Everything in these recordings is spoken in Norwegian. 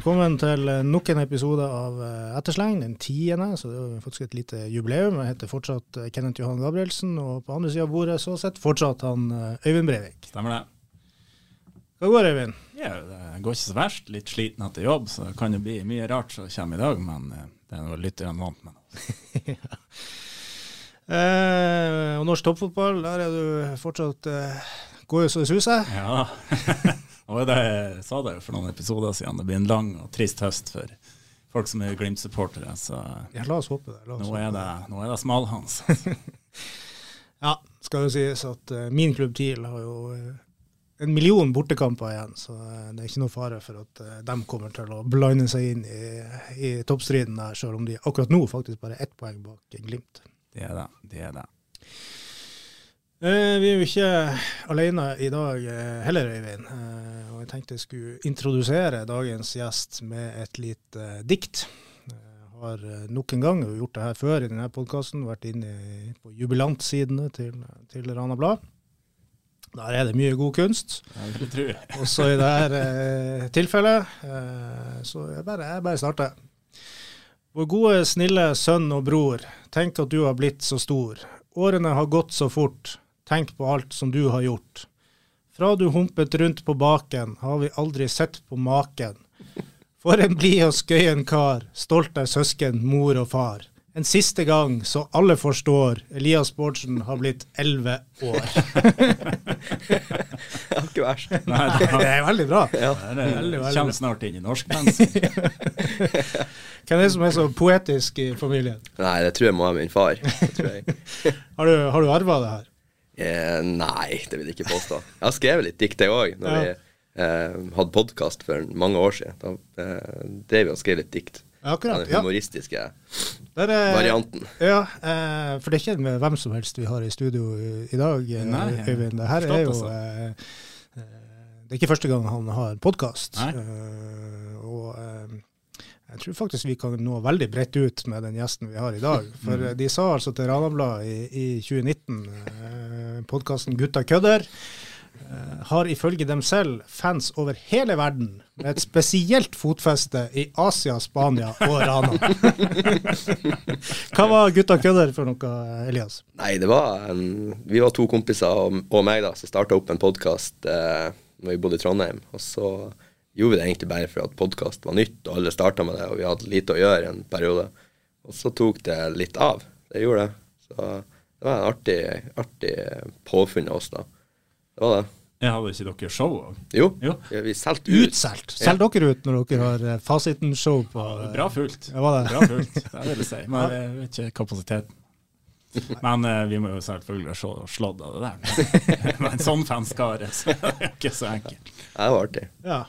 Velkommen til nok en episode av eh, Ettersleng, den tiende. Så det er faktisk et lite jubileum. Jeg heter fortsatt eh, Kenneth Johan Gabrielsen, og på andre sida av bordet så sitter fortsatt han eh, Øyvind Breivik. Stemmer det. Hva går Øyvind? Ja, det går ikke så verst. Litt sliten etter jobb, så det kan jo bli mye rart som kommer i dag, men det er noe litt vant med. ja. eh, og norsk toppfotball, der er du fortsatt eh, Går jo så det suser. Ja. Og det jeg sa det jo for noen episoder siden. Det blir en lang og trist høst for folk som er Glimt-supportere. Så ja, la oss håpe det. Oss nå, er det nå er det smalhans. ja, skal jo sies at uh, min klubb TIL har jo uh, en million bortekamper igjen, så uh, det er ikke noe fare for at de kommer til å blande seg inn i, i toppstriden der, selv om de akkurat nå faktisk bare er ett poeng bak Glimt. Det er det. det er det. Eh, vi er jo ikke alene i dag eh, heller, Øyvind. Eh, og jeg tenkte jeg skulle introdusere dagens gjest med et lite dikt. Jeg har nok en gang gjort det her før i denne podkasten, vært inne på jubilantsidene til, til Rana Blad. Der er det mye god kunst. Også i dette eh, tilfellet. Eh, så jeg bare, jeg bare starter. Vår gode, snille sønn og bror, tenk at du har blitt så stor. Årene har gått så fort. Tenk på alt som du har gjort. Fra du humpet rundt på baken, har vi aldri sett på maken. For en blid og skøyen kar, stolt er søsken, mor og far. En siste gang, så alle forstår, Elias Bårdsen har blitt elleve år. det er ikke verst. Nei, det er veldig bra. Ja. Det kommer snart inn i norskmensen. Hvem er det som er så poetisk i familien? Nei, det tror jeg må være min far. har du, har du arva det her? Eh, nei, det vil jeg ikke påstå. Jeg har skrevet litt dikt, jeg òg, når ja. vi eh, hadde podkast for mange år siden. Da eh, drev vi og skrev litt dikt. Akkurat, Den humoristiske ja. er, varianten. Ja, eh, for det er ikke med hvem som helst vi har i studio i, dag, eh, Nei, Øyvind. Det her er jo eh, Det er ikke første gang han har podkast. og jeg tror faktisk vi kan nå veldig bredt ut med den gjesten vi har i dag. For mm. de sa altså til Ranabladet i, i 2019, eh, podkasten Gutta kødder, eh, har ifølge dem selv fans over hele verden med et spesielt fotfeste i Asia, Spania og Rana. Hva var Gutta kødder for noe, Elias? Nei, det var en, Vi var to kompiser og, og meg da, som starta opp en podkast eh, når vi bodde i Trondheim. og så gjorde vi det egentlig bare for at podkast var nytt, og alle starta med det, og vi hadde lite å gjøre en periode. Og så tok det litt av. Det gjorde det. Så det var en artig, artig påfunn av oss, da. Det var det. Jeg hadde ikke dere show òg? Jo, jo. vi solgte ut. Utsolgt. Selger dere ut når dere har eh, fasiten-show på Bra fullt. Ja, var det? Bra fullt, det vil jeg si. Men jeg vet ikke kapasiteten. Men uh, vi må jo selvfølgelig ha slått av det der. Men en sånn fanskare, så det er ikke så enkelt. Det var artig. Ja.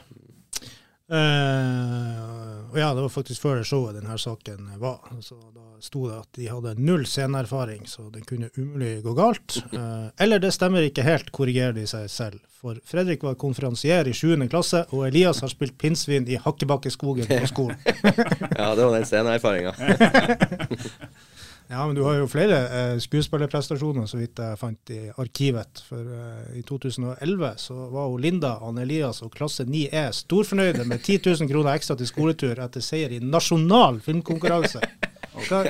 Uh, og ja, det var faktisk før showet denne saken var. Så da sto det at de hadde null sceneerfaring, så det kunne umulig gå galt. Uh, eller det stemmer ikke helt, korrigerer de seg selv. For Fredrik var konferansier i 7. klasse, og Elias har spilt pinnsvin i Hakkebakkeskogen på skolen. ja, det var den sceneerfaringa. Ja, men du har jo flere eh, skuespillerprestasjoner, så vidt jeg fant i arkivet. For eh, i 2011 så var jo Linda, Anne Elias og klasse 9E storfornøyde med 10 000 kroner ekstra til skoletur etter seier i nasjonal filmkonkurranse. Okay.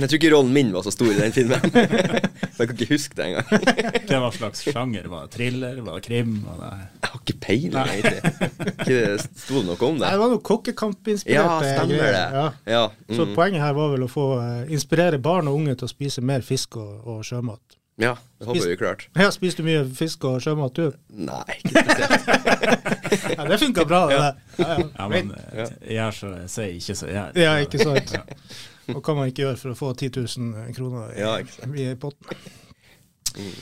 jeg tror ikke rollen min var så stor i den filmen. Så jeg kan ikke huske det engang. var slags sjanger? Var det thriller? Var det krim? Var det... Jeg har ikke peiling, egentlig. Sto det noe om det? Nei, det var noe kokkekampinspirert. Ja, stemmer det. Ja. Ja. Mm. Så poenget her var vel å få uh, inspirere barn og unge til å spise mer fisk og, og sjømat. Ja, det håper vi klart. Ja, Spiser du mye fisk og sjømat, du? Nei, ikke spesielt. ja, det funka bra, det der. Ja, ja. ja, men så jeg sier, ikke så jeg. Ja, ikke sant. Hva kan man ikke gjøre for å få 10 000 kroner i, ja, i potten? Mm.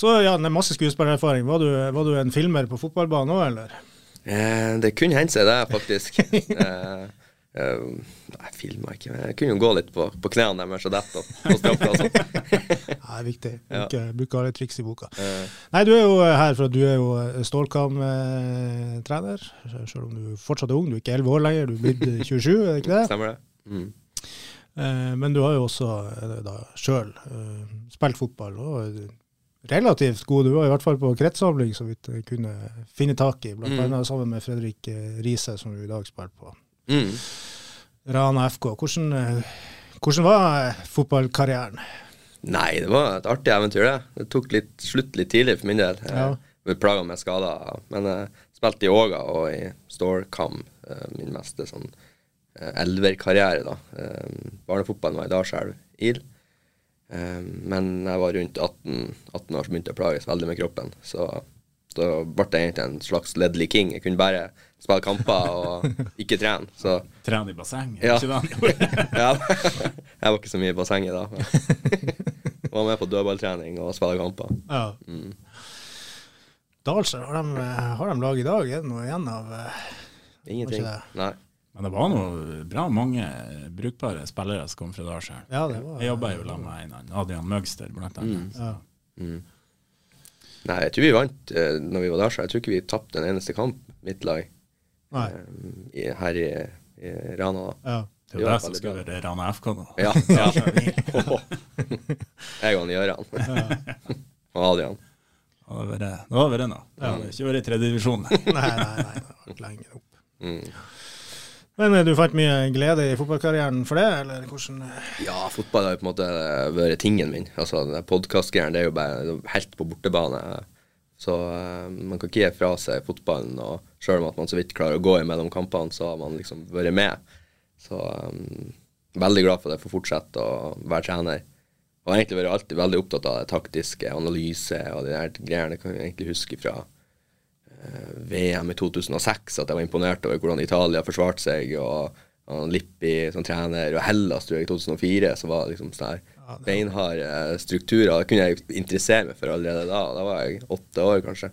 Så ja, masse skuespillererfaring. Var, var, du en filmer på fotballbanen òg, eller? Eh, det kunne hendt seg det, faktisk. eh, eh, nei, filma ikke. Men jeg kunne jo gå litt på, på knærne deres og dette og straffeplassen. det er viktig. Bruke, ja. bruke alle triks i boka. Eh. Nei, du er jo her for at du er jo Stålkam-trener. Selv om du fortsatt er ung. Du er ikke 11 år lenger, du er blitt 27, er det ikke det? Stemmer det. Mm. Eh, men du har jo også eh, da sjøl eh, spilt fotball og relativt god. Du var i hvert fall på kretssamling, så vidt jeg kunne finne tak i. Blant Mm. annet sammen med Fredrik Riise, som du i dag spiller på Mm. Rana FK. Hvordan, hvordan var fotballkarrieren? Nei, det var et artig eventyr, det. Det tok litt slutt litt tidlig for min del. Ja. Jeg ble plaga med skader. Men jeg spilte i Åga og i Storkam, eh, min meste sånn elverkarriere, da. Eh, Barnefotballen var i Dalselv, IL. Eh, Men jeg var rundt 18, 18 år så begynte jeg å plages veldig med kroppen. Så da ble jeg egentlig en slags Ledley King. Jeg kunne bare spille kamper og ikke trene. Så Trene i bassenget, Ja. ikke det ja, jeg var ikke så mye i bassenget da. Men var med på dødballtrening og spille kamper. Ja. Mm. Dalsjø, har, de, eh, har de lag i dag? Er det noe igjen av eh, Ingenting. Nei. Men det var noe bra mange brukbare spillere som kom fra Dalsjøen. Ja, det var Jeg jobba jo sammen med en annen, Adrian Møgster, blant annet. Ja. Mm. Nei, jeg tror vi vant eh, når vi var så jeg tror ikke vi tapte en eneste kamp, mitt lag, eh, her i, i Rana. Ja. Det er jo det som skal bra. være Rana FK nå. Ja. ja. jeg og Gøran. og Adrian. Det var hadde noe. Det har ikke vært i tredjedivisjon. Nei, nei, nei, det har vært lenger opp. Mm. Men eh, du fant mye glede i fotballkarrieren for det, eller hvordan eh, Ja, fotball har jo på en måte vært tingen min. Altså, Podkastgreiene er jo bare helt på bortebane. Så eh, man kan ikke gi fra seg fotballen. Og selv om at man så vidt klarer å gå imellom kampene, så har man liksom vært med. Så um, veldig glad for det, for å fortsette å være trener. Og egentlig vært alltid veldig opptatt av det taktiske, analyse og de der greiene. Jeg kan egentlig huske fra VM i 2006 at jeg var imponert over hvordan Italia forsvarte seg. og Lippi som trener, og Hellas tror jeg i 2004, så var liksom sånn her beinharde strukturer. Det kunne jeg interessere meg for allerede da. Da var jeg åtte år, kanskje.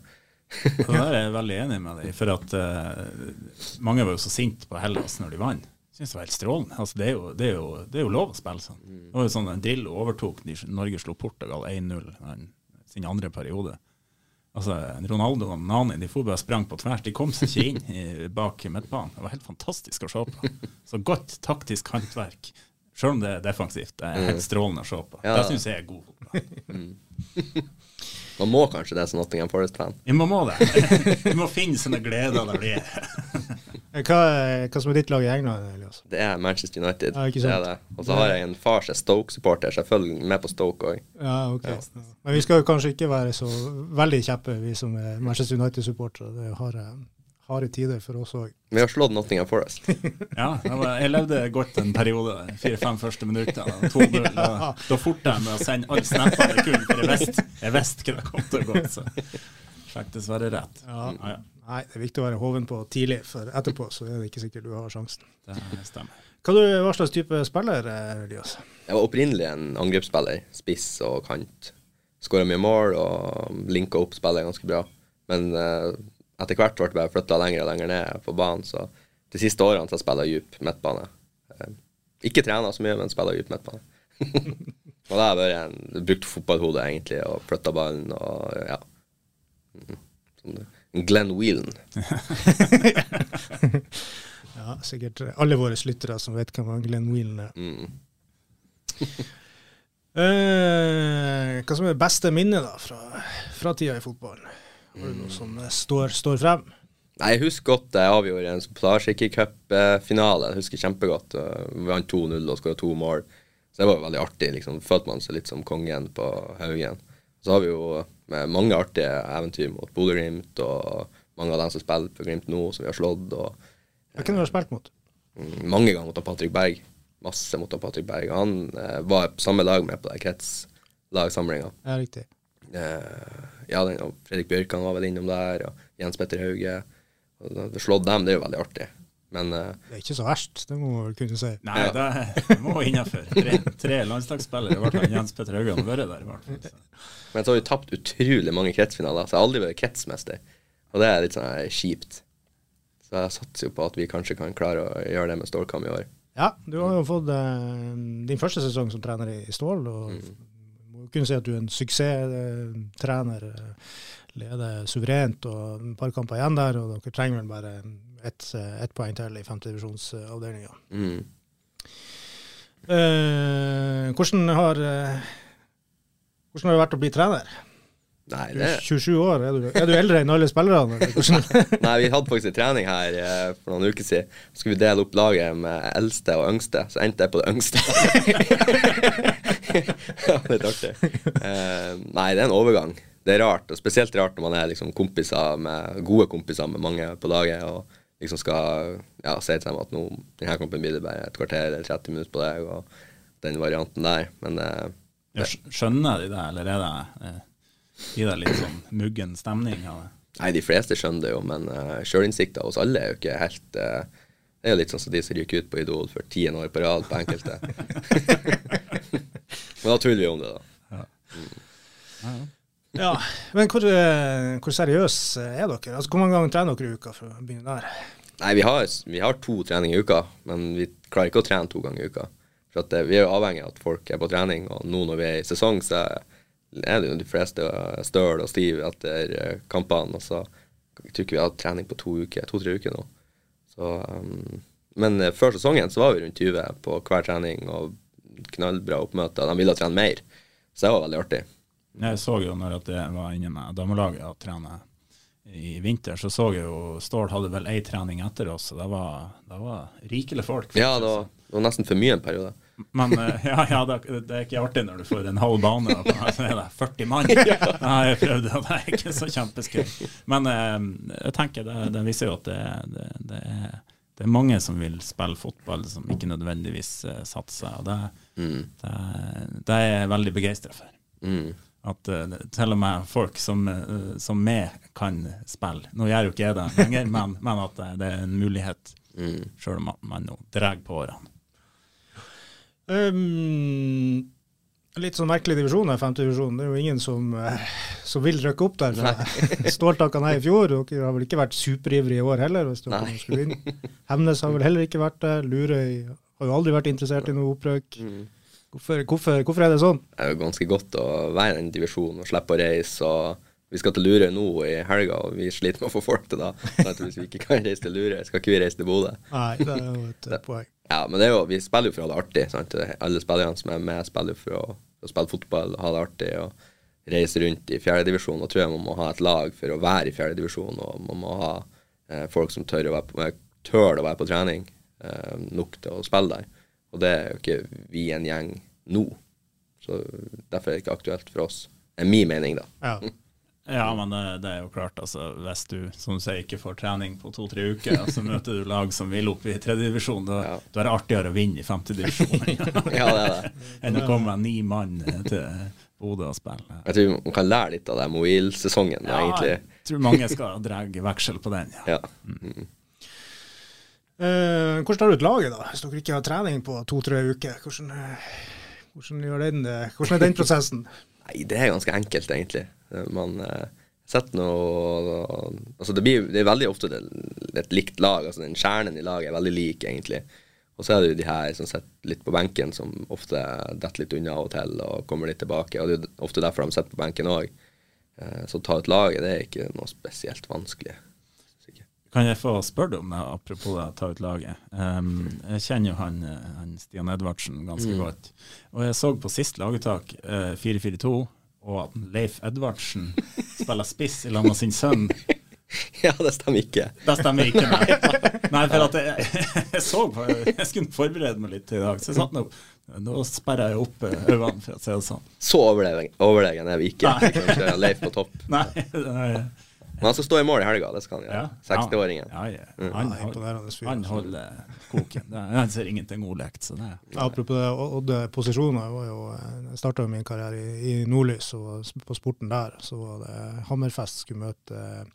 Der er jeg veldig enig med deg, for at uh, mange var jo så sinte på Hellas når de vant. Synes det var helt strålende. Altså, det, er jo, det, er jo, det er jo lov å spille sånn. Det var jo sånn en Drillo overtok Norge slo Portugal 1-0 sin andre periode. Altså, Ronaldo og Nani de for bare sprang på tvers. De kom seg ikke inn i, bak midtbanen. Det var helt fantastisk å se på. Så godt taktisk håndverk. Selv om det er defensivt. Det er helt strålende å se på. Ja. Det syns jeg er god fotball. Man må kanskje det som Nottingham Forest-fan. Vi må må det. Vi må finne sine gleder der de er. Eh, hva, er- hva som er ditt lag i England, Elias? Det er Manchester United. Ja, ikke det er det. Og så har jeg en far som er Stoke-supporter, så jeg følger med på Stoke òg. Ja, ok. Men vi skal jo kanskje ikke være så veldig kjeppe, vi som er Manchester United-supportere. Det er harde, harde tider for oss òg. Vi har slått Nottingham Forest. Ja, det var, jeg levde godt en periode, fire-fem første minutter. 2-0. Da, da forta jeg med å sende alle snappene jeg kunne, for jeg visste hva det kom til å gå. Så fikk dessverre rett. Ja. Ja, ja, Nei, det er viktig å være hoven på tidlig, for etterpå så er det ikke sikkert du har sjansen. det stemmer. Hva du, hva slags type spiller, er Elias? Jeg var opprinnelig en angrepsspiller. Spiss og kant. Skåra mye mål og linka opp spillet ganske bra. Men uh, etter hvert ble jeg flytta lenger og lenger ned på banen, så de siste årene så jeg jeg dyp midtbane. Uh, ikke trena så mye, men spiller dyp midtbane. og da har jeg vært en brukt fotballhode, egentlig, og flytta ballen og ja. Mm, Sånn, en Glenn Whelan. Ja, sikkert alle våre lyttere som vet hvem Glenn Whelan er. Mm. Eh, hva som er beste minnet da, fra, fra tida i fotballen? Har du noe som eh, står, står frem? Nei, Jeg husker godt jeg avgjorde en Plasjikki-cupfinale. Jeg husker kjempegodt. Vi vant 2-0 og skåra to mål. Så det var veldig artig. liksom. Følte man seg litt som kongen på Haugen. Så har vi jo med mange artige eventyr mot Bodø-Glimt, og mange av dem som spiller for Glimt nå, som vi har slått. og Hvem har du spilt mot? mm, Mange ganger mot Patrick Berg. Masse mot Patrick Berg. Han eh, var på samme lag med på den kretslagsamlinga. Ja, riktig. Eh, ja, den, Fredrik Bjørkan var vel innom der, og Jens Petter Hauge. Å slå dem, det er jo veldig artig. Men uh, Det er ikke så verst, det må man vel kunne si. Nei, Ja. det må innafor. Tre, tre landslagsspillere, ble han Jens Petter Haugan, vært der. hvert fall. Så. Men så har vi tapt utrolig mange kretsfinaler, så jeg har aldri vært kretsmester. Og det er litt sånn her kjipt. Så jeg satser jo på at vi kanskje kan klare å gjøre det med Stålkam i år. Ja, du har jo fått uh, din første sesong som trener i Stål, og må kunne si at du er en suksesstrener. eh, Leder suverent og et par kamper igjen der, og dere trenger vel bare ett et poeng til i femtedivisjonsavdelinga. Mm. Uh, hvordan har eh, hvordan har det vært å bli trener? Nei, det, er 27 år, er du, er du eldre enn alle spillerne? nei, vi hadde faktisk en trening her uh, for noen uker siden. Så skulle vi dele opp laget med eldste og yngste, så endte jeg på det yngste. ja, artig. Eh, nei, det er en overgang. Det er rart, og spesielt rart når man er liksom kompiser med, gode kompiser med mange på laget, og liksom skal ja, si til dem at nå, denne kampen blir det bare et kvarter eller 30 minutter på deg, og den varianten der. Men eh, Ja, Skjønner de det, eller er det eh, gir det litt sånn muggen stemning av det? Nei, de fleste skjønner det jo, men uh, sjølinnsikta hos alle er jo ikke helt uh, Det er jo litt sånn som de som ryker ut på Idol for tiende år på rad på enkelte. men da tuller vi om det, da. ja, Ja, men hvor, eh, hvor seriøse er dere? Altså, Hvor mange ganger trener dere i uka? for å begynne der? Nei, vi har, vi har to treninger i uka, men vi klarer ikke å trene to ganger i uka. For at, eh, Vi er jo avhengig av at folk er på trening, og nå når vi er i sesong, så er det jo de fleste støl og stiv etter eh, kampene. Og så jeg tror ikke vi har trening på to uker, to-tre uker nå. Så, um, men eh, før sesongen så var vi rundt 20 på hver trening, og knallbra oppmøte. De ville trene mer, så det var veldig artig. Jeg så jo når det jeg var inne med damelaget og trene i vinter, så så jeg jo Stål hadde vel ei trening etter oss, og det var, det var rikelig folk. Ja, det var, det var nesten for mye en periode. Men eh, ja, ja det, det er ikke artig når du får en halv bane, og så er det 40 mann. Ja, jeg prøvde, og det er ikke så kjempeskøy. Men eh, jeg tenker det, det viser jo at det, det, det, er, det er mange som vil spille fotball, som ikke nødvendigvis eh, satser. Og det, Mm. det, det er jeg veldig begeistra for. Mm. At uh, til og med folk som, uh, som meg kan spille. Nå gjør jo ikke jeg det lenger, men, men at det, det er en mulighet, Mm. sjøl om man, nå drar på årene. Um, litt sånn merkelig divisjon, er femte divisjon. Det er jo ingen som, eh, som vil rykke opp der. Stål takka nei i fjor. Dere har vel ikke vært superivrige i år heller? hvis dere Nei. skulle inn. Hemnes har vel heller ikke vært der. Lurøy har jo aldri vært interessert i noe opprøk. Mm. Hvorfor, hvorfor, hvorfor er det sånn? Det er jo ganske godt å være i den divisjonen og slippe å reise. og Vi skal til Lurøy nå i helga, og vi sliter med å få folk til da. Så at hvis vi ikke kan reise til Lurøy, skal ikke vi reise til Bodø. Nei, det er jo et poeng. Ja, men det er jo, vi spiller jo for å ha det artig. Sant? Alle spillerne som er med, spiller for å, for å spille fotball og ha det artig. og Reise rundt i fjerdedivisjon. Da tror jeg man må ha et lag for å være i fjerdedivisjon, og man må ha eh, folk som tør å være på, tør å være på trening eh, nok til å spille der. Og det er jo ikke vi en gjeng nå. Så derfor er det ikke aktuelt for oss. Det er min mening, da. Ja. Ja, men det, det er jo klart, altså, hvis du som du sier, ikke får trening på to-tre uker, og så møter du lag som vil opp i tredjedivisjon, da, Ja. da er det artigere å vinne i femtedivisjon Ja, det det. enn å komme med ni mann til Bodø og spille. Jeg tror man kan lære litt av det Moil-sesongen, Ja, egentlig. jeg tror mange skal dra veksel på den. Ja. Ja. Eh, hvordan tar du ut laget, da? Hvis dere ikke har trening på to-tre uker? Hvordan, eh, hvordan, den, eh, hvordan er den prosessen? Nei, det er ganske enkelt, egentlig. Man eh, setter noe Altså, det blir det er veldig ofte et likt lag. Altså, den kjernen i laget er veldig lik, egentlig. Og så er det jo de her som sitter litt på benken, som ofte detter litt unna av og til og kommer litt tilbake. Og det er jo ofte derfor de sitter på benken òg. Så å ta ut laget, det er ikke noe spesielt vanskelig. Kan jeg få spørre deg om det, apropos det, ta ut laget? Um, jeg kjenner jo han, eh, han Stian Edvardsen ganske Mm. godt. Og jeg så på sist laguttak, uh, 4-4-2, og at Leif Edvardsen spiller spiss i lag med sin sønn. Ja, det stemmer ikke. Det stemmer ikke, nei. nei for at jeg, jeg så på Jeg skulle forberede meg litt i dag, så jeg satt nå Nå sperrer jeg opp eh, øynene, for å si det sånn. Så overlegen, overlegen er vi ikke. Leif på topp. Nei, nei Men han skal stå i mål i helga, det skal han ja. gjøre. 60-åringen. Ja, ja. Mm. Han, fyr, han holder koken. Han ser ingenting ordlekt, så det Apropos det, Odde posisjoner. var jo, eh, Jeg starta min karriere i, i Nordlys, og på sporten der så var det Hammerfest skulle møte eh,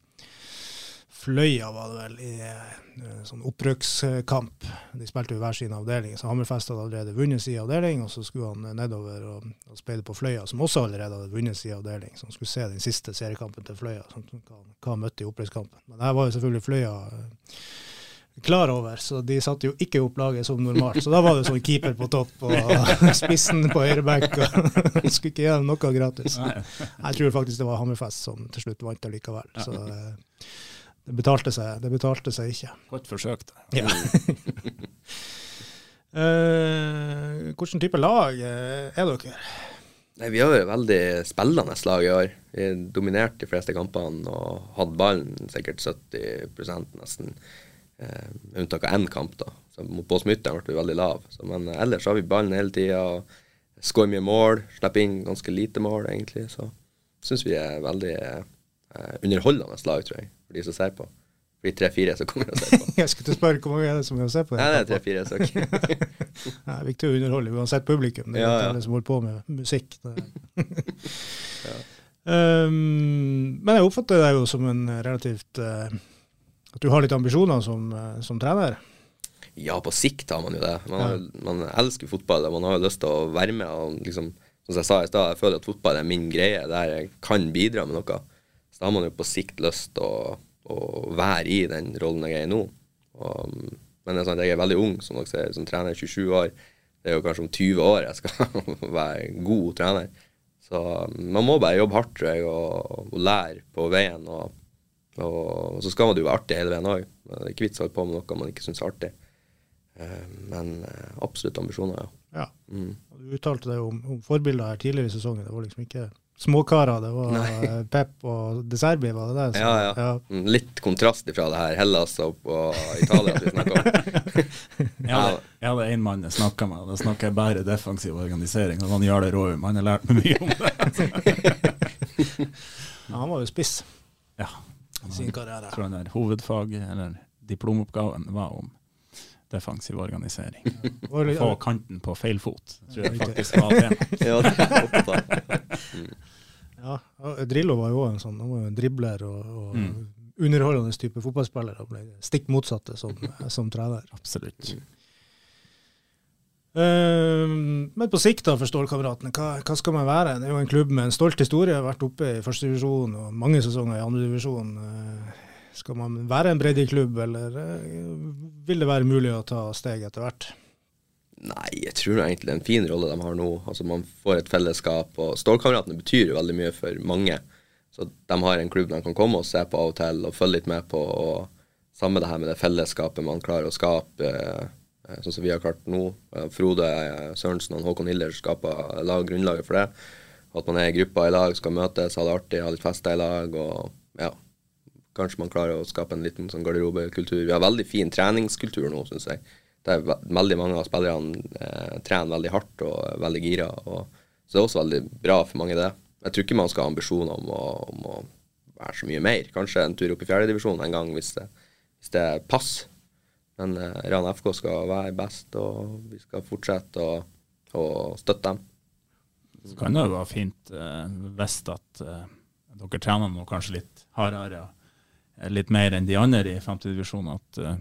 Fløya, var det vel, i eh, sånn opprykkskamp. De spilte jo hver sin avdeling, så Hammerfest hadde allerede vunnet sin avdeling, og så skulle han nedover og, og speide på Fløya, som også allerede hadde vunnet sin avdeling. Så han skulle se den siste seriekampen til Fløya, som, hva, han møtte i opprykkskampen. Men her var jo selvfølgelig Fløya eh, klar over, så de satte jo ikke opp laget som normalt. Så da var det sånn keeper på topp og spissen på høyreback. og Skulle ikke gjøre noe gratis. Jeg tror faktisk det var Hammerfest som til slutt vant allikevel. Så eh, det betalte seg, det betalte seg ikke. Godt forsøkt. Ja. uh, hvilken type lag eh, er dere? Nei, Vi har et veldig spillende lag i år. Vi har dominert de fleste kampene og hatt ballen sikkert 70 nesten. Eh, med unntak av én kamp, da. Så mot Båsmytteren ble vi veldig lav. Så, men uh, ellers har vi ballen hele tida. Skårer mye mål. Slipper inn ganske lite mål, egentlig. Så syns vi er veldig uh, underholdende lag, tror jeg, for de som ser på. For de tre-fire som kommer og ser på. Jeg skulle spørre hvor mange er det som er og ser på Nei, det er tre-fire stykker. Det er viktig å underholde uansett publikum. Det er Ja, ja. alle som holder på med musikk. ja. um, men jeg oppfatter deg jo som en relativt uh, At du har litt ambisjoner som, uh, som trener. Ja, på sikt har man jo det. Man, har, man elsker fotball, og man har jo lyst til å være med. Og liksom, som jeg sa i stad, jeg føler at fotball er min greie, der jeg kan bidra med noe. Så da har man jo på sikt lyst til å, å være i den rollen jeg er i nå. Og, men det er sånn at jeg er veldig ung, som dere ser, som trener 27 år. Det er jo kanskje om 20 år jeg skal være god trener. Så man må bare jobbe hardt, tror jeg, og, og lære på veien. Og, og, så skal man jo være artig hele veien òg. Det ikke vits å holde på med noe man ikke syns er artig. Eh, Men eh, absolutt ambisjoner, ja. Ja. Mm. Du uttalte deg om, om forbilder her tidligere i sesongen. Det var liksom ikke småkarer. Det var Nei. eh, Pep og De Serbi, var det det? Så- Ja, ja. Mm, Litt kontrast ifra det her Hellas og, og Italia vi snakker om. Ja, det jeg hadde en mann jeg snakka med, da snakker jeg bare defensiv organisering. Og han Jarle Råum, han har lært meg mye om det. Ja, han var jo spiss Ja, sin karriere. jeg tror han der hovedfag, eller diplomoppgaven, var om defensiv organisering. Få kanten på feil fot, tror jeg faktisk var det er. Ja, Drillo var jo en sånn, han var jo en dribler og, og Mm. underholdende type fotballspiller. Og ble stikk motsatte som, som trener. Absolutt. Uh, men på sikt da, for Stålkameratene, hva, hva skal man være? Det er jo en klubb med en stolt historie, har vært oppe i førstedivisjon og mange sesonger i andredivisjon. Uh, skal man være en breddeklubb, eller eh, vil det være mulig å ta steg etter hvert? Nei, jeg tror egentlig det er en fin rolle de har nå. Altså Man får et fellesskap, og Stålkameratene betyr jo veldig mye for mange. Så de har en klubb de kan komme og se på av og til og følge litt med på. og Samme det her med det fellesskapet man klarer å skape, eh, sånn som vi har klart nå. Eh, Frode Sørensen og Håkon Hiller skaper lag grunnlaget for det. At man er i grupper i lag, skal møtes, ha det artig, ha litt fester i lag. og ja, Kanskje man klarer å skape en liten sånn garderobekultur. Vi har veldig fin treningskultur nå, syns jeg. Det er veldig mange av spillerne eh, trener veldig hardt og er veldig gira. Og, så det er også veldig bra for mange, det. Jeg tror ikke man skal ha ambisjoner om å, om å være så mye mer. Kanskje en tur opp i fjerdedivisjon en gang hvis det, hvis det passer. Men eh, Ran FK skal være best, og vi skal fortsette å, å støtte dem. Så kan det jo være fint eh, hvis at eh, dere trener noe kanskje litt hardere, eh, litt mer enn de andre i 50 divisjon, at uh,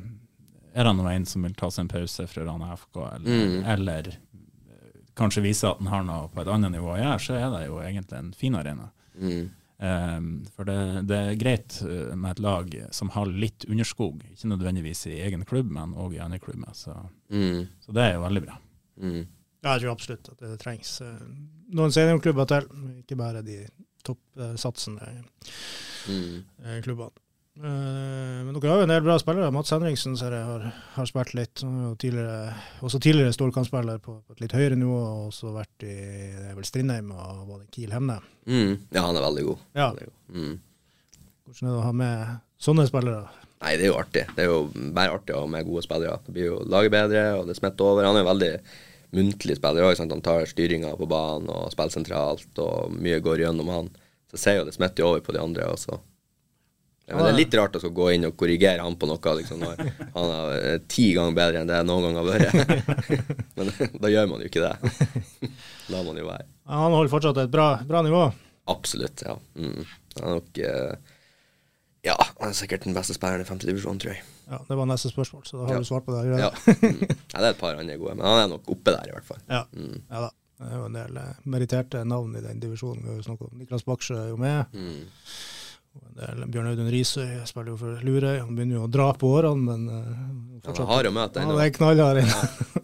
er det noen som vil ta seg en pause fra Rana FK, eller, Mm. eller eh, kanskje vise at den har noe på et annet nivå å gjøre, så er det jo egentlig en fin arena. Mm. Um, for det, det er greit med et lag som har litt underskog, ikke nødvendigvis i egen klubb, men òg i andre klubber. Så, Mm. så det er jo veldig bra. Mm. Ja, jeg tror absolutt at det trengs eh, noen seniorklubber til, ikke bare de toppsatsende Mm. eh, klubbene. Eh, Men dere har jo en del bra spillere. Mats Henriksen ser jeg har, har spilt litt. Er tidligere, også tidligere Stålkamp-spiller på, på et litt høyere nivå. Og også vært i det er vel Strindheim og var det Kiel Hemne. Mm. Ja, han er veldig god. Ja. Veldig god. Mm. Hvordan er det å ha med sånne spillere? Nei, det er jo artig. Det er jo bare artig å ha med gode spillere. Det blir jo laget bedre, og det smitter over. Han er jo veldig muntlig spiller òg. Han tar styringa på banen og spiller sentralt, og mye går gjennom han. Så jeg ser jo det smitter over på de andre også. Men det er litt rart å gå inn og korrigere han på noe liksom, når han er eh, ti ganger bedre enn det jeg noen gang har vært. men da gjør man jo ikke det. La man jo være. Han holder fortsatt et bra, bra nivå. Absolutt, ja. Mm. Han er nok eh, Ja, han er sikkert den beste spilleren i femte divisjon, tror jeg. Ja, Det var neste spørsmål, så da har Ja. du svart på det. Ja. Mm. ja, det er et par andre gode, men han er nok oppe der, i hvert fall. Ja. Mm. ja da. Det er jo en del eh, meritterte navn i den divisjonen. Vi har jo snakket om Niklas Baksjø er jo med. Mm. Bjørn Audun Risøy spiller jo for Lurøy. Han begynner jo å dra på årene, men uh, Han er hard å møte ja det er knallhard. Ja.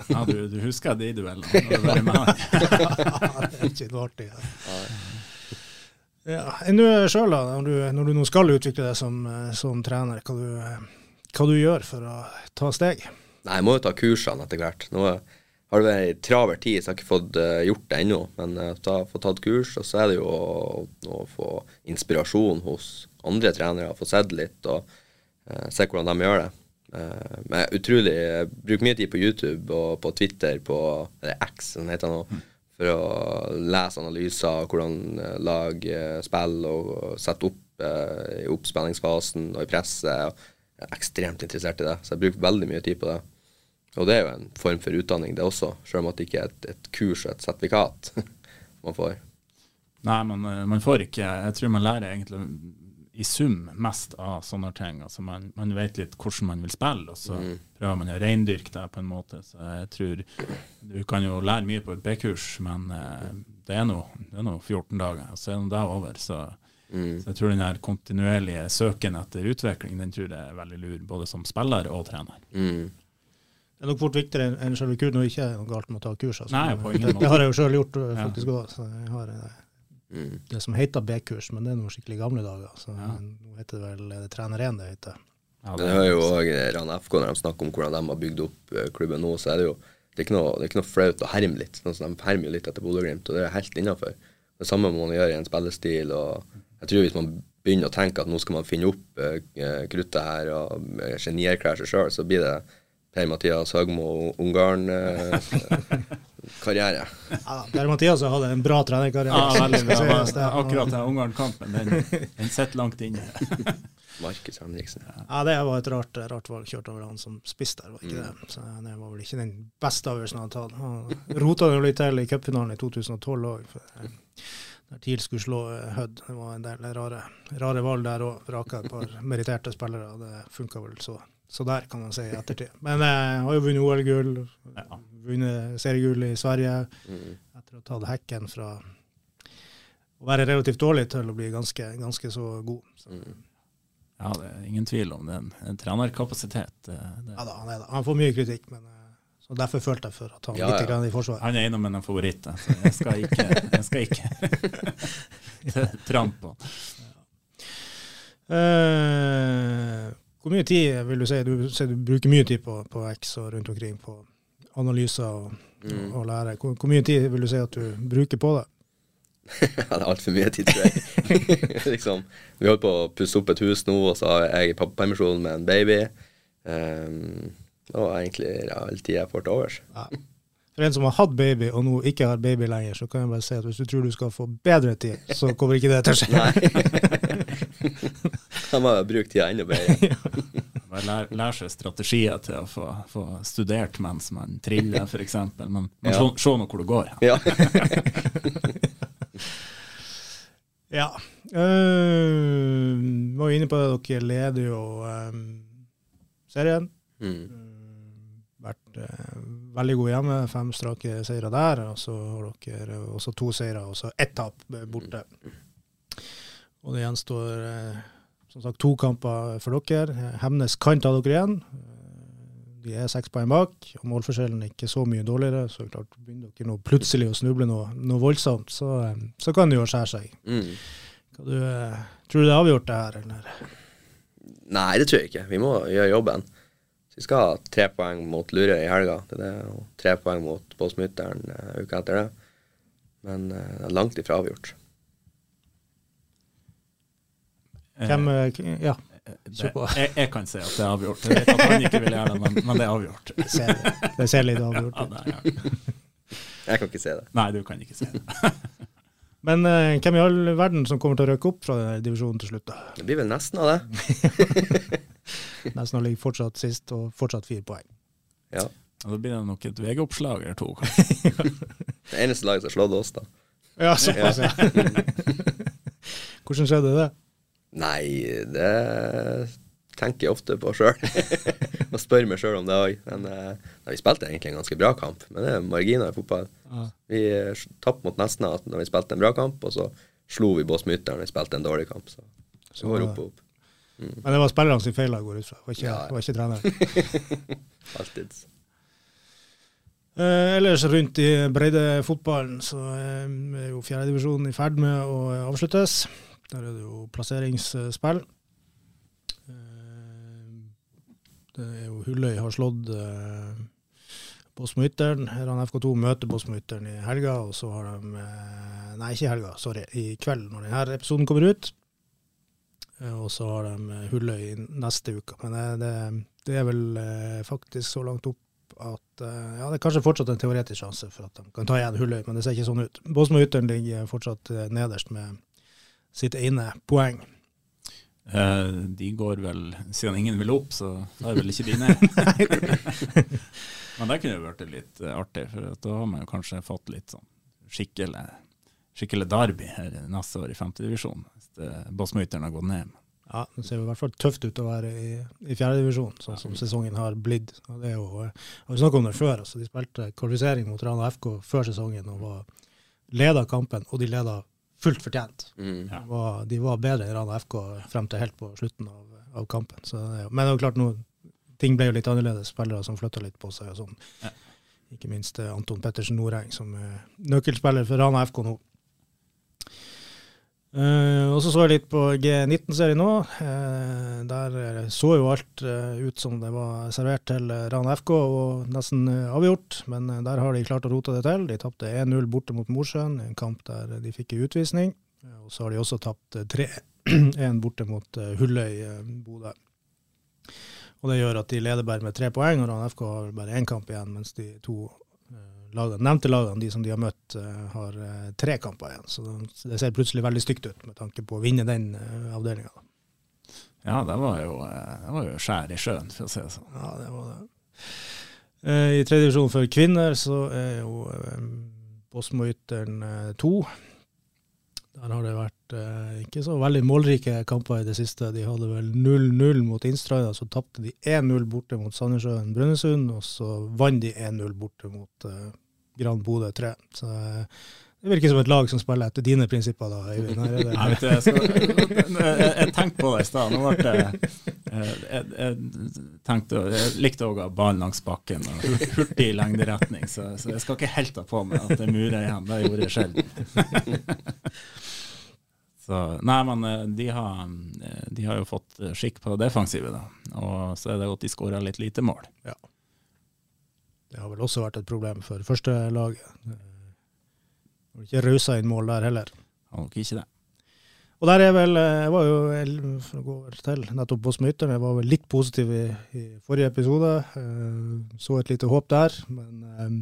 Ja, du, du husker de duellene? med det er ikke noe artig. Ja. Ja. Enn sjøl, da, når du, når du nå skal utvikle deg som, eh, som trener, hva du, hva du gjør for å ta steg? Nei, jeg må jo ta kursene etter hvert. Nå, har det vært ei travel tid, så jeg har ikke fått uh, gjort det ennå. Men jeg har fått tatt kurs, og så er det jo å, å få inspirasjon hos andre trenere, få sett litt og uh, se hvordan de gjør det. Uh, men utrolig Jeg bruker mye tid på YouTube og på Twitter, på X, som det heter nå, mm. for å lese analyser av hvordan lag spiller og, og sette opp i oppspillingsfasen og i presset. Jeg er ekstremt interessert i det, så jeg bruker veldig mye tid på det. Og det er jo en form for utdanning, det også, selv om det ikke er et, et kurs og et sertifikat man får. Nei, men eh, man får ikke Jeg tror man lærer egentlig i sum mest av sånne ting. Altså man, man vet litt hvordan man vil spille, og så mm. prøver man å reindyrke det på en måte. Så jeg tror Du kan jo lære mye på et B-kurs, men uh, det er nå 14 dager, og så er det over. Så, mm. så, jeg tror den her kontinuerlige søken etter utvikling, den tror jeg er veldig lur, både som spiller og trener. Mm. Det er nok fort viktigere enn selve kursen, og ikke noe galt med å ta kurs. Altså. Nei, på ingen måte. Det har jeg jo sjøl gjort eh, faktisk òg. Ja. Jeg har eh, mm. det som heter B-kurs, men det er noen skikkelig gamle dager. Så ja. Nå heter det vel er det Trener 1 det heter. Ja, det hører jo òg Ran FK når de snakker om hvordan de har bygd opp eh, klubben nå, så er det jo det er ikke noe, det er ikke noe flaut å herme litt. Sånn som De hermer jo litt etter Bodø-Glimt, og det er helt innafor. Det samme må man gjøre i en spillestil. og jeg tror Hvis man begynner å tenke at nå skal man finne opp kruttet her og genierklære seg sjøl, så blir det Per-Mathias Høgmo Ungarn-karriere. Eh, ja, Per-Mathias hadde en bra trenerkarriere. Ja, veldig bra. Akkurat den Ungarn-kampen, den, den sitter langt inne. Markus Henriksen. Ja, det var et rart, rart valg. Kjørt over han som spiss der, var ikke mm. det. Så det var vel ikke den beste avgjørelsen han hadde tatt. Han rota jo litt til i cupfinalen i 2012 òg. Eh, der TIL skulle slå eh, Hødd. Det var en del rare, rare valg der òg. Vraka et par meritterte spillere. Det funka vel så så der, kan man si i ettertid. Men jeg har jo vunnet OL-gull, vunnet seriegull i Sverige, mm. etter å ha tatt hekken fra å være relativt dårlig til å bli ganske, ganske så god. Så. Mm. Ja, det er ingen tvil om det. En trenerkapasitet. Det. Ja da, han, han, får mye kritikk, men eh, så derfor følte jeg for å ta ja, litt ja. i forsvaret. Han er en favoritter, så jeg skal ikke, jeg skal ikke trampe på. Uh, hvor mye tid vil du si du, du bruker mye tid på, på X og rundt omkring på analyser og, mm. og lære. Hvor, hvor, mye tid vil du si at du bruker på det? det er altfor mye tid, tror jeg. liksom, vi holder på å pusse opp et hus nå, og så har jeg pappapermisjon med en baby. Um, og egentlig ja, all tid jeg får til overs. Ja. For en som har hatt baby, og nå ikke har baby lenger, så kan jeg bare si at hvis du tror du skal få bedre tid, så kommer ikke det til å skje. Nei. har jo bruke tida enda bedre. Bare lære lær seg strategier til å få, få studert mens man triller, f.eks. Men, men ja. se, nå hvor det går. Ja. ja. Uh, var inne på det, dere leder jo um, serien. Mm vært uh, veldig gode hjemme. Fem strake seire der. Og så har dere også to seire og så ett tap borte. Og det gjenstår eh, som sagt to kamper for dere. Hemnes kan ta dere igjen. De er seks poeng bak, og målforskjellen er ikke så mye dårligere. Så klart begynner dere nå plutselig å snuble noe, noe voldsomt, så, eh, så, kan det jo skjære seg. Mm. Du, eh, tror du det er avgjort, det her? Eller? Nei, det tror jeg ikke. Vi må gjøre jobben. Så vi skal ha tre poeng mot Lurøy i helga. Det det, og tre poeng mot Båtsmytteren uka etter det. Men det er langt ifra avgjort. Hvem uh, Ja. Det, jeg, jeg, kan si at det er avgjort. Jeg vet at han ikke vil gjøre det, men, men det er avgjort. Det ser, det ser litt avgjort ut. Ja, ja. Jeg kan ikke se det. Nei, du kan ikke se det. Men uh, hvem i all verden som kommer til å røyke opp fra divisjonen til slutt? da? Det blir vel nesten av det. Nesten ligger fortsatt sist og fortsatt fire poeng. Ja. Og Da blir det nok et VG-oppslag eller to. det eneste laget som har slått oss, da. Ja, såpass, ja. Hvordan skjedde det? Nei, det tenker jeg ofte på sjøl. og spør meg sjøl om det òg. Men nei, vi spilte egentlig en ganske bra kamp. Men det er marginer i fotball. Ja. Vi tapte mot Nesna når vi spilte en bra kamp, og så slo vi Båsmytteren når vi spilte en dårlig kamp. Så, så går det opp og opp. Mm. Men det var spillerne sin feil, går ut fra. Det var ikke, ja. ikke treneren. Alltid. Eh, ellers rundt i breddefotballen så eh, er jo fjerdedivisjonen i ferd med å avsluttes. Der er det jo plasseringsspill. Eh, det er jo Hulløy har slått eh, Bosmo-Ytteren. Her har FK2 møter Bosmo-Ytteren i helga, og så har de eh, Nei, ikke i helga, sorry. I kveld, når denne episoden kommer ut. Og så har de Hulløy neste uke. Men det, det er vel faktisk så langt opp at ja, det er kanskje fortsatt en teoretisk sjanse for at de kan ta igjen Hulløy, men det ser ikke sånn ut. Bosmo-Ytteren ligger fortsatt nederst med sitt ene poeng. Eh, de går vel, siden ingen vil opp, så tar vel ikke de ned. Men det kunne jo vært litt eh, artig, for da har man jo kanskje fått litt sånn skikkelig, skikkelig derby her neste år i femtedivisjon, hvis Bossmøyteren har gått ned. Ja, Det ser i hvert fall tøft ut å være i, i fjerdedivisjon, sånn som sesongen har blitt. Og det er jo, eh, vi snakket om det før, altså De spilte kvalifisering mot Rana FK før sesongen og var leda kampen, og de leda fullt fortjent. Mm. Ja. De var, de var bedre enn Rana FK frem til helt på slutten av, av kampen. Så, men det er jo klart nå, ting ble jo litt annerledes, spillere som flytta litt på seg og sånn. Ja. Ikke minst eh, Anton Pettersen Noreng, som er nøkkelspiller for Rana FK nå. Eh, og så så jeg litt på G19-serien nå. Uh, der eh, så jo alt uh, ut som det var servert til eh, Rana FK og nesten eh, avgjort, men eh, der har de klart å rote det til. De tapte 1-0 borte mot Mosjøen, en kamp der de fikk utvisning. Eh, Og så har de også tapt eh, 3-1 borte mot eh, Hulløy eh, Bodø. Og det gjør at de leder bare med tre poeng, og Rana FK har bare én kamp igjen, mens de to eh, lagene, nevnte lagene, de som de har møtt, eh, har eh, tre kamper igjen. Så det- ser plutselig veldig stygt ut med tanke på å vinne den uh, avdelinga. Ja, det var jo, eh, det var jo skjær i sjøen, for å si det sånn. Ja, det var det. Eh, I tredje divisjon for kvinner så er jo eh, Bosmo-Ytteren eh, 2. Der har det vært eh, ikke så veldig målrike kamper i det siste. De hadde vel 0-0 mot Innstranda, så tapte de 1-0 borte mot Sandnessjøen Brønnøysund, og så vant de 1-0 borte mot eh, Gran Bodø 3. Så eh, det virker som et lag som spiller etter dine prinsipper, da, Øyvind. Jeg, vet, du, jeg, skal, jeg, jeg tenkte på det i stad. Nå ble det jeg, jeg, tenkte, jeg likte òg å ha ballen langs bakken og hurtig lengderetning, så, så jeg skal ikke helt ta på meg at det murer igjen. Det gjorde jeg sjelden. Så, nei, men eh, de har, eh, de har jo fått skikk på det defensive, da. Og så er det godt de skårer litt lite mål. Det har vel også vært et problem for førstelaget. Uh, ikke rausa inn mål der heller. Har nok ikke det. Og der er vel eh, Jeg var jo, for å gå til nettopp på Smiteren, jeg var vel litt positiv i, i forrige episode. Eh, så et lite håp der, men eh,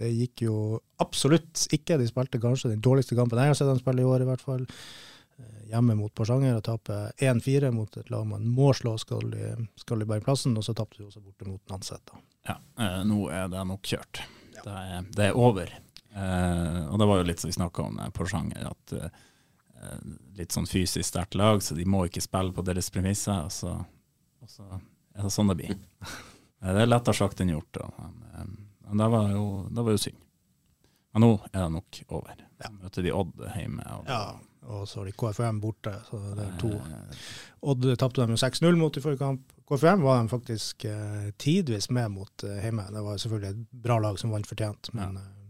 det gikk jo absolutt ikke. De spilte kanskje den dårligste kampen jeg har sett dem spille i år, i hvert fall. Hjemme mot Porsanger og taper 1-4 mot et lag man må slå, skal de, skal de bære plassen. Og så tapte de også borte mot Nanset. Ja, nå er det nok kjørt. Det, er, det er over. Eh, og det var jo litt som vi snakka om på sjanger, at eh, litt sånn fysisk sterkt lag, så de må ikke spille på deres premisser. Og så, og så er det sånn det blir. Eh, det er lettere sagt enn gjort. Da. Men, men det var jo, det var jo synd. Men nå er det nok over. Ja. Møter de Odd hjemme. Og Ja, og så har de KFM borte, så det er to. Odd tapte dem jo 6-0 mot i forrige kamp. KFM var de faktisk eh, tidvis med mot hjemme. Det var selvfølgelig et bra lag som vant fortjent, men, var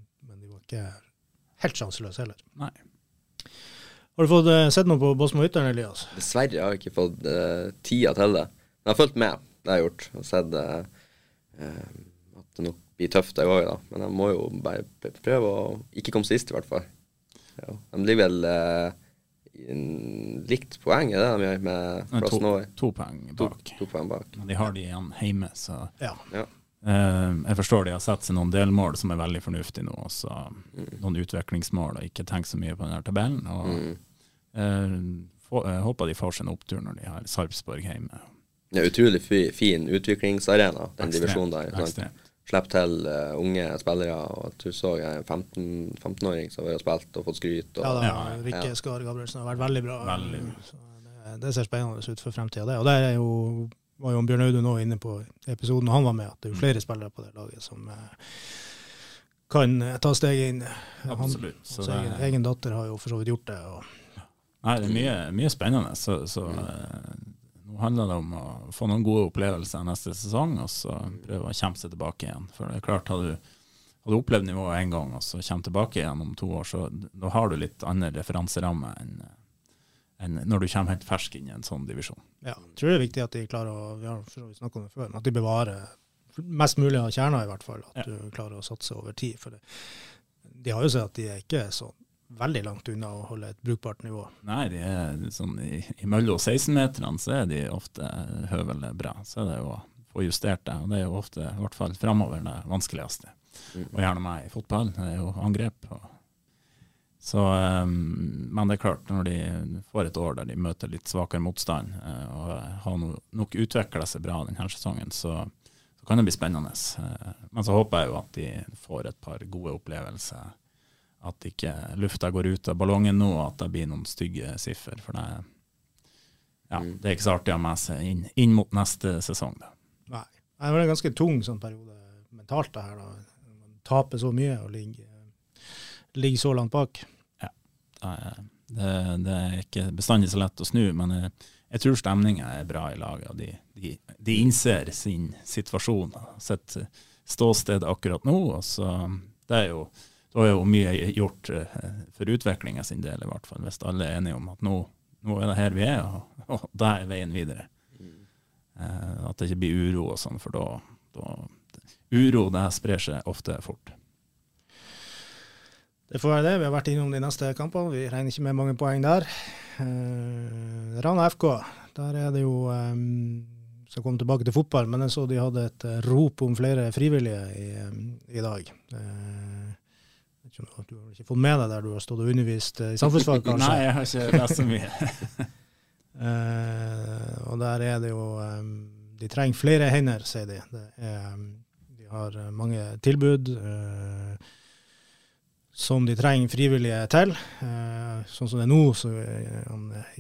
ikke helt sjanseløs heller. Nei. Har du fått uh, sett noe på Båsmo Ytteren, Elias? Dessverre har jeg ikke fått uh, tida til det. Men jeg har fulgt med, det har jeg gjort. Og sett uh, eh, at det nok blir tøft jeg òg, da. Men jeg må jo bare prøve å ikke komme sist, i hvert fall. Ja. De blir vel i likt poeng, er det de gjør, med to, Norway? To, to poeng To, bak. to poeng bak. Men de har de igjen hjemme, så Ja. Ja. Eh, jeg forstår de har sett seg noen delmål som er veldig fornuftige nå. Også Mm. Noen utviklingsmål, og ikke tenk så mye på denne tabellen. Og Mm. eh, jeg håper de får seg en opptur når de har Sarpsborg hjemme. Det er utrolig fin utviklingsarena, den Ekstremt, divisjonen der. ekstremt. Slipp til uh, unge spillere. og at Du så en 15 15-åring som har spilt og fått skryt. Og, Ja, da, Ja, Rikke ja. Skar Gabrielsen har vært veldig bra. Veldig. Så det, det ser spennende ut for fremtida, det. Og det er jo, var jo Bjørn Audun nå inne på episoden han var med, at det er jo flere spillere på det laget som eh, kan eh, ta steget inn. Han, Absolutt. Så hans det, egen, egen datter har jo for så vidt gjort det. Og, nei, det er mye, mye spennende. Så, så eh, nå handler det om å få noen gode opplevelser neste sesong, og så prøve å kjempe seg tilbake igjen. For det er klart, har du, har du opplevd nivået én gang, og så kommer tilbake igjen om to år, så da har du litt annen referanseramme enn når du kommer helt fersk inn i en sånn divisjon. ja, jeg tror det er viktig at de klarer å vi har snakket om det før, men at de bevarer mest mulig av kjerna, i hvert fall. At Ja. du klarer å satse over tid. For det, de har jo sett at de er ikke så veldig langt unna å holde et brukbart nivå. Nei, de er sånn i, i mellom 16-meterne så er de ofte høvelig bra. Så er det jo å få justert det. Og det er jo ofte, i hvert fall framover, det vanskeligste. Mm. Og gjerne meg i fotball. Det er jo angrep. Og så, um, men det er klart, når de får et år der de møter litt svakere motstand, eh, og har no, nok utvikla seg bra denne sesongen, så, så kan det bli spennende. Eh, men så håper jeg jo at de får et par gode opplevelser. At ikke lufta går ut av ballongen nå, og at det blir noen stygge siffer. For det, ja, Mm. det er ikke så artig å ha med seg inn, inn mot neste sesong. Da. Nei. Det var en ganske tung sånn periode mentalt, det her. da. Man taper så mye og ligger, ligger så langt bak. Er- det, det er ikke bestandig så lett å snu, men jeg, jeg tror stemninga er bra i laget. De, de, de innser sin situasjon og sitt ståsted akkurat nå. og så det er jo da er jo mye gjort eh, for utviklinga sin del, i hvert fall, hvis alle er enige om at nå, nå er det her vi er, og, og det er veien videre. Eh, at det ikke blir uro og sånn, for da, da Uro det sprer seg ofte fort. Det får være det. Vi har vært innom de neste kampene. Vi regner ikke med mange poeng der. Eh, Rana FK, der er det jo um, Skal komme tilbake til fotball, men jeg så de hadde et eh, rop om flere frivillige i, i dag. Eh, vet ikke om du, har ikke fått med deg der du har stått og undervist eh, i samfunnsfag, kanskje? Nei, jeg har ikke lest så mye. Eh, og der er det jo um, De trenger flere hender, sier de. Er, em, de har eh, mange tilbud eh, som de trenger frivillige til. Eh, sånn som det er nå, så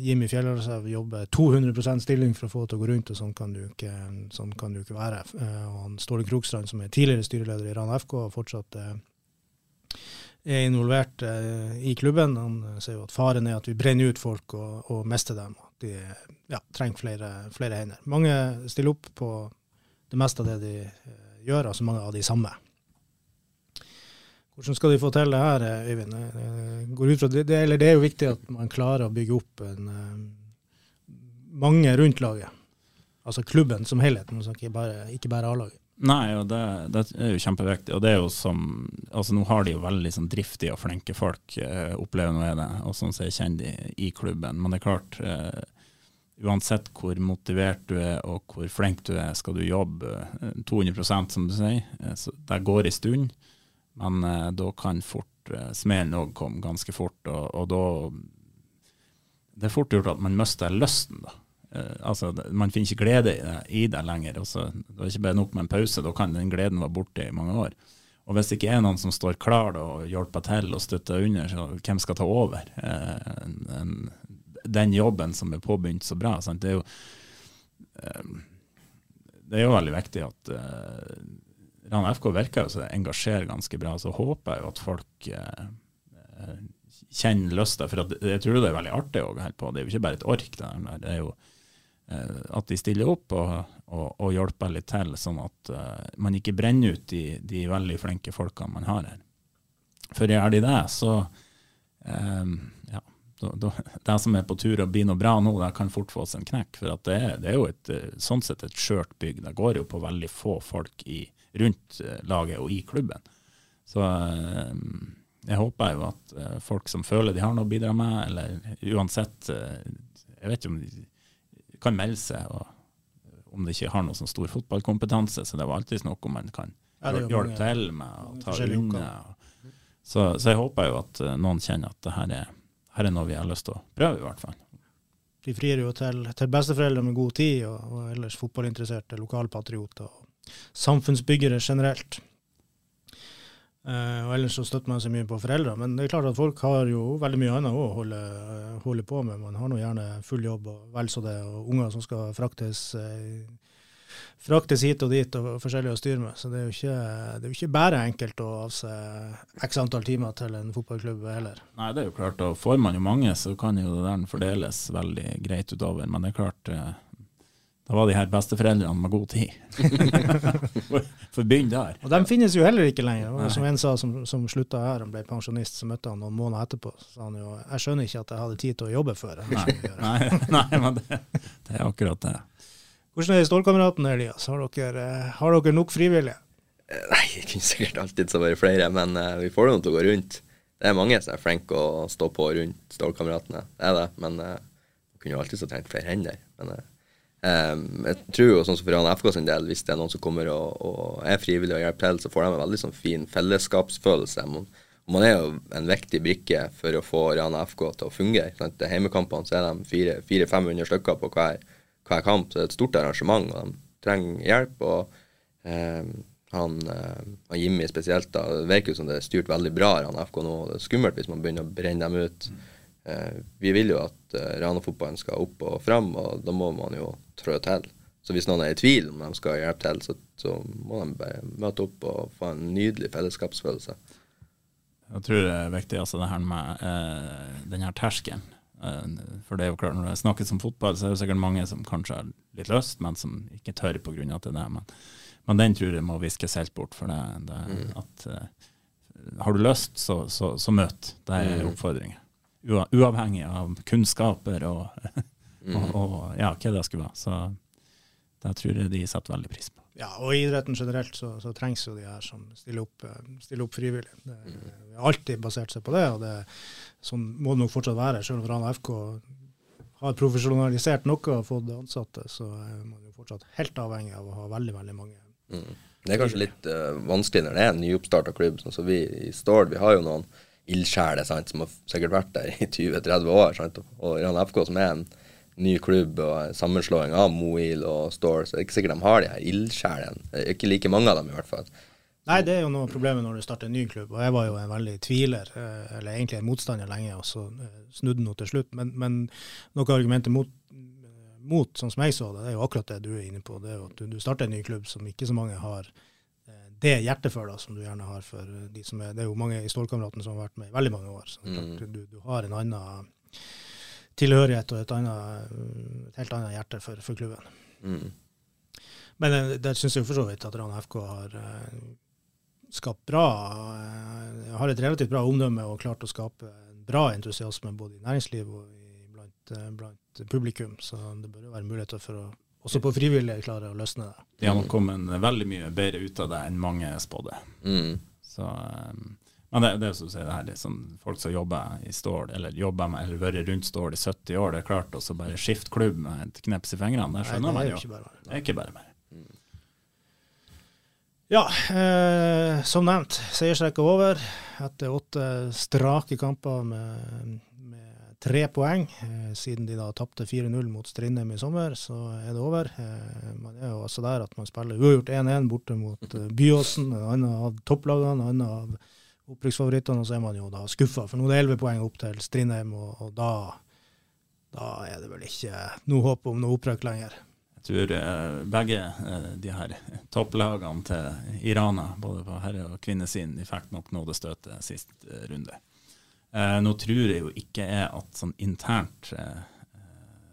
Jimmy Fjellarsev jobber 200% stilling for å få det til å gå rundt, og sånn kan du ikke, sånn kan du ikke være. Eh, og han Ståle Krokstrand, som er tidligere styreleder i Rana FK, fortsatt eh, er involvert i klubben. Han sier jo at faren er at vi brenner ut folk og, og mister dem. At de ja, trenger flere, flere hender. Mange stiller opp på det meste av det de gjør, altså mange av de samme. Hvordan skal de få til det her, Øyvind? Det, det, det er jo viktig at man klarer å bygge opp en, eh, mange rundt laget. Altså klubben som helhet, ikke bare, ikke A-laget. Nei, og det, det er jo kjempeviktig. Og det er jo som Altså nå har de jo veldig sånn driftige og flinke folk, eh, opplever nå det, og sånn som jeg kjenner de i klubben. Men det er klart, eh, uansett hvor motivert du er og hvor flink du er, skal du jobbe eh, 200% som du sier. Eh, så det går en stund, men eh, da kan fort eh, smellen òg komme ganske fort, og, og da Det er fort gjort at man mister lysten, da. Eh, altså, man finner ikke glede i det, i det lenger. og så det er ikke bare nok med en pause, da kan den gleden være borte i mange år. Og hvis det ikke er noen som står klar da, og hjelper til og støtter under, så hvem skal ta over eh, en, en, den jobben som er påbegynt så bra? Sant? Det er jo eh, det er jo veldig viktig at Rana FK virker jo som engasjerer ganske bra. Så håper jeg jo at folk eh, eh, kjenner lysta. For at, jeg tror det er veldig artig å holde på. Det er jo ikke bare et ork. Der. det er jo eh, at de stiller opp og, og, og hjelper litt til, sånn at eh, man ikke brenner ut de, de veldig flinke folkene man har her. For gjør de det, så eh, ja, det som er på tur og blir noe bra nå, det kan fort få seg en knekk. For det, er, det er jo et, eh, sånn sett et skjørt bygg. Det går jo på veldig få folk i, rundt eh, laget og i klubben. Så eh, jeg håper jo at eh, folk som føler de har noe å bidra med, eller uansett Jeg vet ikke om de kan melde seg, og om de ikke har noe sånn stor fotballkompetanse. Så det er alltid noe man kan Ja, hjelpe til med og ta unna. Så, så jeg håper jo at noen kjenner at det her er, her er noe vi har lyst til å prøve, i hvert fall. De frir jo til, til besteforeldre med god tid, og, og ellers fotballinteresserte lokalpatrioter samfunnsbyggere generelt. Uh, og ellers så støtter man seg mye på foreldre. Men det er klart at folk har jo veldig mye annet å holde, eh, holde på med. Man har nå gjerne full jobb og vel så det, og unger som skal fraktes, eh, fraktes hit og dit og forskjellig å styre med. Så det er jo ikke, det er jo ikke bare enkelt å avse x antall timer til en fotballklubb heller. Nei, det er jo klart, og får man jo mange, så kan jo der fordeles veldig greit utover. Men det er klart, eh, da var de her besteforeldrene med god tid. for, begynn der. Og de finnes jo heller ikke lenger. Nei. Som en sa som, som slutta her, han ble pensjonist, så møtte han noen måneder etterpå. Så sa han jo jeg skjønner ikke at jeg hadde tid til å jobbe før. Nei, nei, nei men det, det er akkurat det. Hvordan er det i Stålkameratene, Elias? Har dere, eh, har dere nok frivillige? Eh, Nei, det kunne sikkert alltid så være flere, men eh, vi får det nå til å gå rundt. Det er mange som er flinke å stå på rundt Stålkameratene, det er det. Men uh, kunne jo alltid så trengt flere hender. Men eh, em, jeg tror jo sånn som for Rana FK sin del, hvis det er noen som kommer og, og er frivillig og hjelper til, så får de en veldig sånn fin fellesskapsfølelse. Man, man er jo en viktig brikke for å få Rana FK til å fungere. Er Hjemmekampene så er de 400-500 stykker på hver, hver kamp, så det er et stort arrangement, og de trenger hjelp. og um, han, eh, han Jimmy spesielt, da, det virker jo som det er styrt veldig bra i Rana FK nå. Det er skummelt hvis man begynner å brenne dem ut. Eh, vi vil jo at uh, Rana-fotballen skal opp og fram, og da må man jo trå til. Så hvis noen er i tvil om de skal hjelpe til, så, så må de bare møte opp og få en nydelig fellesskapsfølelse. Jeg tror det er viktig altså det her med eh, den her terskelen. Eh, for det er jo klart, når det snakkes om fotball, så er det sikkert mange som kanskje har litt lyst, men som ikke tør pga. det er det. Men, men den tror jeg må viskes helt bort. For det, det at eh, har du lyst, så, så, så møt. Det er oppfordringen. Ua, uavhengig av kunnskaper og, og, og ja, hva det skulle være. Så det tror jeg de setter veldig pris på. Ja, og i idretten generelt så, så trengs jo de her som stiller opp, eh, stiller opp frivillig. Det, Vi har alltid basert seg på det, og det, sånn må det nok fortsatt være. Selv om Rana FK har profesjonalisert noe og fått ansatte, så er man jo fortsatt helt avhengig av å ha veldig, veldig mange. Mm. Det er kanskje litt uh, vanskelig når det er en nyoppstarta klubb. Sånn som vi i Stord, vi har jo noen ildsjeler som har sikkert vært der i 20-30 år. Sant? Og Iran FK, som er en ny klubb og sammenslåing av Moil og Stord, så det er ikke sikkert de har de her ildsjelene. Ikke like mange av dem, i hvert fall. Nei, det er jo noe av problemet når du starter en ny klubb, og jeg var jo en veldig tviler, eh, eller egentlig en motstander lenge, og så eh, snudde nå til slutt. Men, men noe av argumentet mot, eh, mot, sånn som jeg så det, det er jo akkurat det du er inne på. Det er jo at du, starter en ny klubb som ikke så mange har det da, som du gjerne har for eh, de som er Det er jo mange i Stålkameratene som har vært med i veldig mange år. Så klart, mm. du, du har en annen tilhørighet og et, annet, et helt annet hjerte for, for klubben. Mm. Men eh, der syns jeg jo for så vidt at Rana FK har eh, skapt bra eh, Har et relativt bra omdømme og klart å skape bra entusiasme både i næringsliv og i, blant, eh, blant publikum. Så det bør jo være muligheter for å også på frivillige klare å løsne det. De har nok kommet veldig mye bedre ut av det enn mange spådde. Mm. Så, um, men det, det er som du sier, det her, liksom, folk som jobber i Stål, eller jobber med, eller vært rundt Stål i 70 år, det er klart å bare skifte klubb med et kneps i fingrene. Det skjønner man jo. Det er ikke bare mer. Ja, eh, som nevnt, seiersrekka over etter åtte strake kamper med tre poeng. Eh, siden de da tapte 4-0 mot Strindheim i sommer, så er det over. Eh, man er jo altså der at man spiller uavgjort 1-1 borte mot eh, Byåsen, en annen av topplagene, en annen av opprykksfavorittene, og så er man jo da skuffa. For nå er det 11 poeng opp til Strindheim, og, og da, da er det vel ikke noe håp om noe opprykk lenger. Jeg tror begge de her topplagene til Irana, både på herre- og kvinnesiden, de fikk nok nådestøtet sist runde. Eh, nå tror jeg jo ikke jeg at sånn internt eh, eh,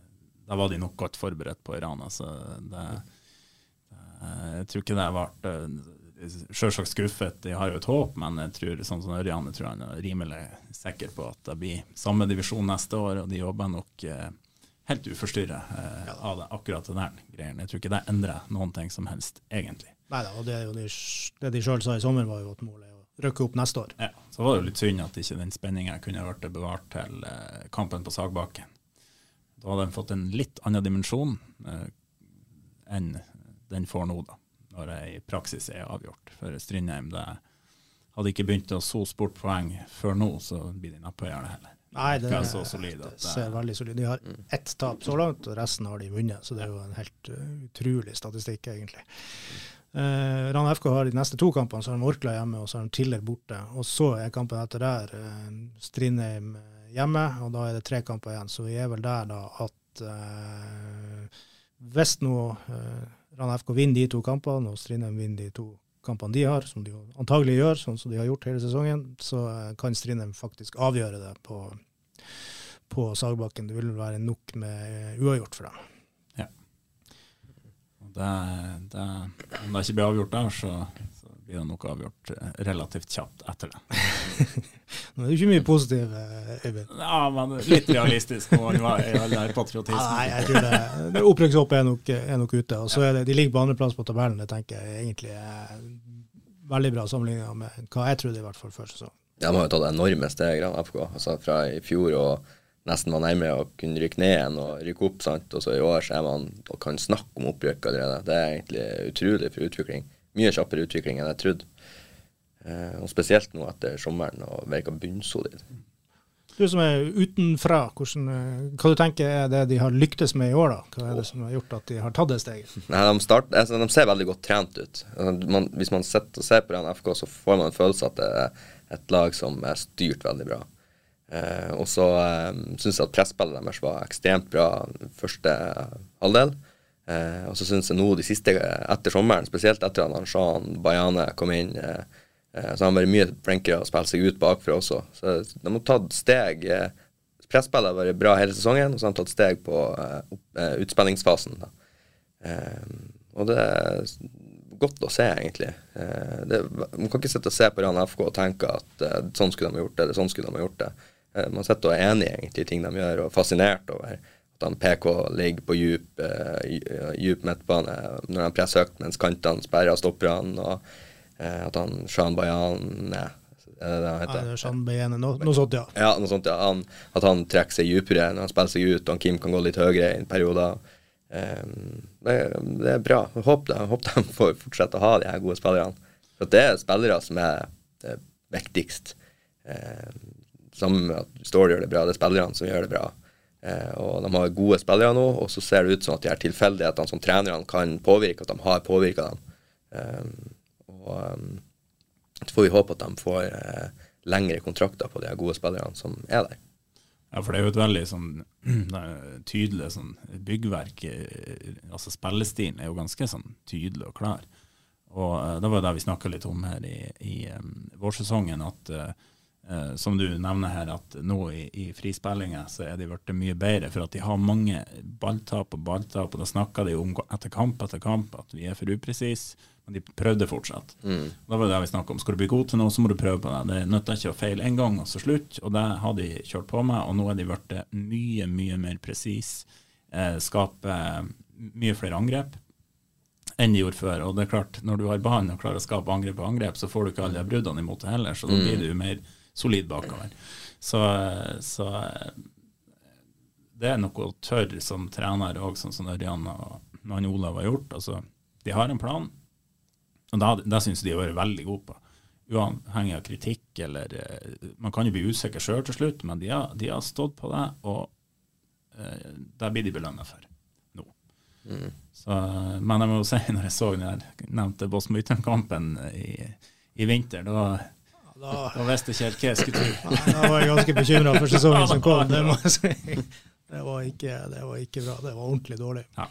Da var de nok godt forberedt på Iran. Altså det, eh, Jeg tror ikke det ble eh, Selvsagt skuffet, de har jo et håp, men jeg tror sånn som Ørjan jeg tror han er rimelig sikker på at det blir samme divisjon neste år, og de jobber nok eh, helt uforstyrra eh, av det, akkurat den der greien. Jeg tror ikke det endrer noen ting som helst, egentlig. Nei da, og det, er det de sjøl sa i sommer, var jo at målet rykke opp neste år. Ja, Så var det jo litt synd at ikke den spenninga kunne vært bevart til eh, kampen på Sagbakken. Da hadde den fått en litt annen dimensjon eh, enn den får nå, da, når det i praksis er avgjort. For Strindheim det hadde ikke begynt å sose bort poeng før nå, så blir de neppe å gjøre det heller. Nei, det, Det er så solid det- ser veldig solid. De har ett tap så langt, og resten har de vunnet. Så det er jo en helt utrolig statistikk, egentlig. Uh, Rana FK har de neste to kampene, så har de Orkla hjemme og så har de Tiller borte. Og så er kampen etter der eh, Strindheim eh, hjemme, og da er det tre kamper igjen. Så vi er vel der da at eh, hvis nå eh, Rana FK vinner de to kampene, og Strindheim vinner de to kampene de har, som de antagelig gjør, sånn som de har gjort hele sesongen, så eh, kan Strindheim faktisk avgjøre det på, på Sagbakken. Det vil være nok med eh, uavgjort for dem. Det, det, om det ikke blir avgjort der, så, så blir det nok avgjort eh, relativt kjapt etter det. Nå er jo ikke mye positiv, eh, Øyvind. Ja, men litt realistisk må man være i all den patriotismen. Nei, jeg tror det, det opprykkshoppet er, nok- er nok ute. Og så er det, De ligger på andreplass på tabellen. Det tenker jeg egentlig er veldig bra sammenlignet med hva jeg trodde i hvert fall før sesongen. De har jo tatt enorme steg, FK. Altså, fra i fjor og nesten var nærme å kunne rykke ned igjen og rykke opp. sant? Og så i år så er man og kan snakke om opprykk allerede. Det er egentlig utrolig for utvikling. Mye kjappere utvikling enn jeg trodde. Eh, og spesielt nå etter sommeren og virker bunnsolid. Du som er utenfra, hvordan, eh, hva du tenker er det de har lyktes med i år? da? Hva er det som har gjort at de har tatt det steget? Nei, de, start, altså, de ser veldig godt trent ut. Altså, man, hvis man sitter og ser på den FK, så får man en følelse at det er et lag som er styrt veldig bra. Eh, og så eh, syns jeg at presspillet deres var ekstremt bra første halvdel. Eh, og så syns jeg nå de siste, etter sommeren, spesielt etter at han Shan Bayane kom inn, eh, eh, så har han vært mye flinkere å spille seg ut bakfra også. Så de har tatt steg. Eh, presspillet har vært bra hele sesongen, og så har de tatt steg på eh, eh, utspillingsfasen. Eh, og det er godt å se, egentlig. Eh, det, man kan ikke sitte og se på Rann FK og tenke at eh, sånn skulle de ha gjort det, eller sånn skulle de ha gjort det. Eh, man sitter og er enig egentlig i ting de gjør, og fascinert over at han PK ligger på djup, uh, djup midtbane når han presser høyt mens kantene sperrer stopperne, og uh, at han Shan Bayan Er det det han Ja, heter? det er no, Beyene, noe, noe sånt, ja. Ja, noe sånt, ja. Han, at han trekker seg dypere når han spiller seg ut, og han Kim kan gå litt høyere i perioder. Um, det, det er bra. Jeg håper, jeg håper de får fortsette å ha de her gode spillerne. For det er spillere som er det viktigst. Um, sammen med at Story gjør det bra, det er spillerne som gjør det bra. Eh, og de har gode spillere nå, og så ser det ut som at de her tilfeldighetene som trenerne kan påvirke, at de har påvirka dem. Um, og um, så får vi håpe at de får eh, lengre kontrakter på de her gode spillerne som er der. Ja, for det er jo et veldig sånn tydelig sånn byggverk. eh, Altså spillestilen er jo ganske sånn tydelig og klar. Og uh, det var det vi snakka litt om her i, i um, vårsesongen, at eh, eh, som du nevner her, at nå i, i frispillinga så er de blitt mye bedre, for at de har mange balltap og balltap, og da snakker de om etter kamp etter kamp at vi er for upresise, men de prøvde fortsatt. Da var det det vi snakket om. Skal du bli god til noe, så må du prøve på det. Det nytter ikke å feile én gang, og så slutt. Og det har de kjørt på med, og nå er de blitt mye, mye mer presise. Eh, skaper mye flere angrep enn de gjorde før. Og det er klart, når du har banen og klarer å skape angrep på angrep, så får du ikke alle de bruddene imot det heller, så da blir du mer solid bakover. Så, så det er noe tørr som trener òg, sånn som Ørjan og han Olav har gjort. Altså, de har en plan, og det, det syns de har vært veldig gode på. Uavhengig av kritikk eller eh, Man kan jo bli usikker sjøl til slutt, men de har, de har stått på det, og eh, det blir de belønna for nå. Så, men jeg må jo si, når jeg så den nevnte Bosmøyten-kampen i, i vinter, da, Da, da visste ikke helt hva jeg skulle tro. Da var jeg ganske bekymra for sesongen som kom, det må jeg si. Det var ikke, det var ikke bra. Det var ordentlig dårlig. Ja.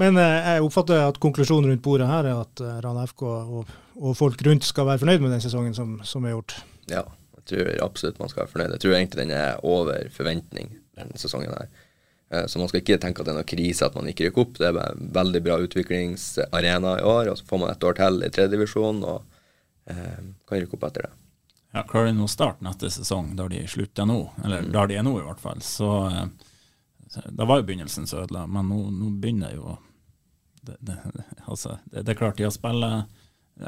Men eh, jeg oppfatter at konklusjonen rundt bordet her er at eh, Rana FK og, og folk rundt skal være fornøyd med den sesongen som, som er gjort. Ja, jeg tror absolutt man skal være fornøyd. Jeg tror egentlig den er over forventning, denne sesongen her. Eh, Så man skal ikke tenke at det er noe krise at man ikke rykker opp. Det er bare en veldig bra utviklingsarena i år, og så får man et år til i tredjedivisjon og kan rykke opp etter det. Ja, klarer de å starte neste sesong, der de slutter nå, eller der de er nå i hvert fall, så eh, Det var jo begynnelsen som ødela, men nå, nå begynner jo det, det, altså, det, det er klart de har spillet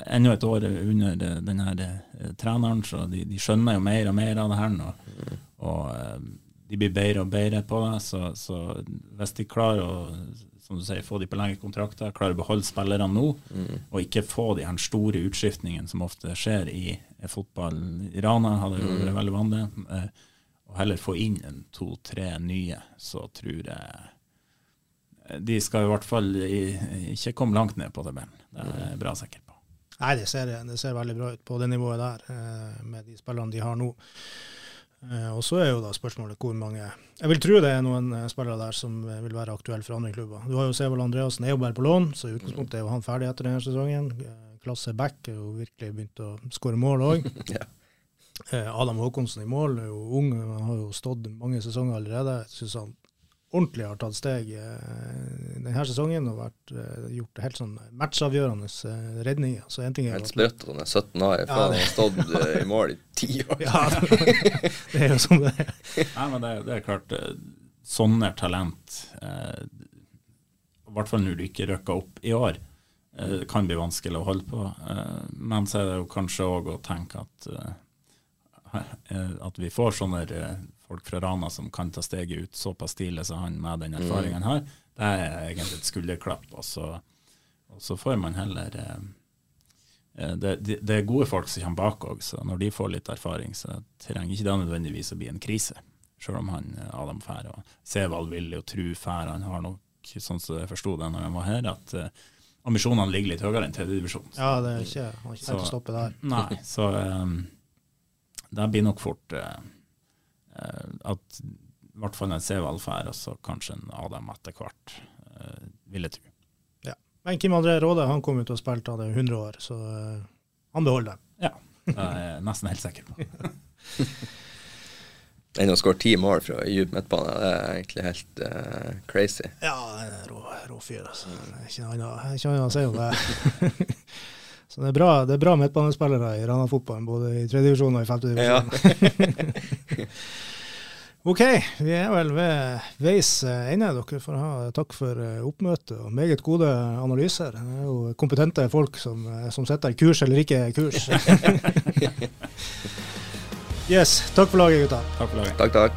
enda et år under det- den her eh, treneren, så de, de skjønner jo mer og mer av det her nå. Og eh, de blir bedre og bedre på det, så, så hvis de klarer å som du sier, få de på lengre kontrakter, klarer å beholde spillerne nå, og ikke få de her store utskiftningene som ofte skjer i fotball. I Rana hadde jo vært veldig vanlig. Eh, og heller få inn en to-tre nye, så tror jeg de skal i hvert fall i- ikke komme langt ned på tabellen. Det er jeg bra sikker på. Nei, det ser, det ser veldig bra ut på det nivået der, eh, med de spillene de har nå. Eh, Og så er jo da spørsmålet hvor mange Jeg vil tro det er noen eh, spillere der som eh, vil være aktuelle for andre klubber. Du har jo Sevald Andreassen, er jo bare på lån, så i utgangspunktet er jo han ferdig etter denne sesongen. Klasse back er jo virkelig begynt å skåre mål òg. Ja. Adam Håkonsen i mål er jo ung, han har jo stått mange sesonger allerede. Jeg synes han ordentlig har tatt steg denne sesongen og vært, gjort helt sånn matchavgjørende redninger. Så en ting er Helt er 17 år, ja, han har stått i mål i ti år. ja, det er jo sånn det er. Nei, men det, det er klart, sånne talent, i hvert fall når du ikke rykker opp i år, eh, kan bli vanskelig å holde på. Men så er det jo kanskje òg å tenke at at vi får sånne folk fra Rana som kan ta steget ut såpass tidlig som han med den erfaringen mm. har, det er egentlig et skulderklapp. Og så, og så får man heller eh, det, det, det, er gode folk som kommer bak òg, så når de får litt erfaring, så trenger ikke det nødvendigvis å bli en krise. Selv om han eh, Adam og Sevald vil jo tro Fær han har nok, sånn som jeg forsto det når han var her, at uh, ambisjonene ligger litt høyere enn tredjedivisjon. Ja, det er ikke, han har ikke tenkt å stoppe der. Nei, så um, det blir nok fort uh, Eh, at i hvert fall en Sevald drar, og så kanskje en Adam etter hvert, uh, vil jeg tro. Ja. Men Kim André Råde han kom ut og spilte, han er 100 år, så uh, han beholder dem. Ja, det er jeg nesten helt sikker på. Enn å skåre ti mål fra dyp midtbane, det er egentlig helt uh, crazy. Ja, det er rå, rå fyr, altså. Ikke noe annet å si om det. Så det er bra, det er bra midtbanespillere i Rana-fotballen, både i tredjedivisjon og i femtedivisjon. Ja. ok, vi er vel ved veis ende. Dere får ha takk for eh, oppmøtet og meget gode analyser. Det er jo kompetente folk som, som sitter setter kurs eller ikke kurs. yes, takk for laget, gutta. Takk for laget. Takk, takk.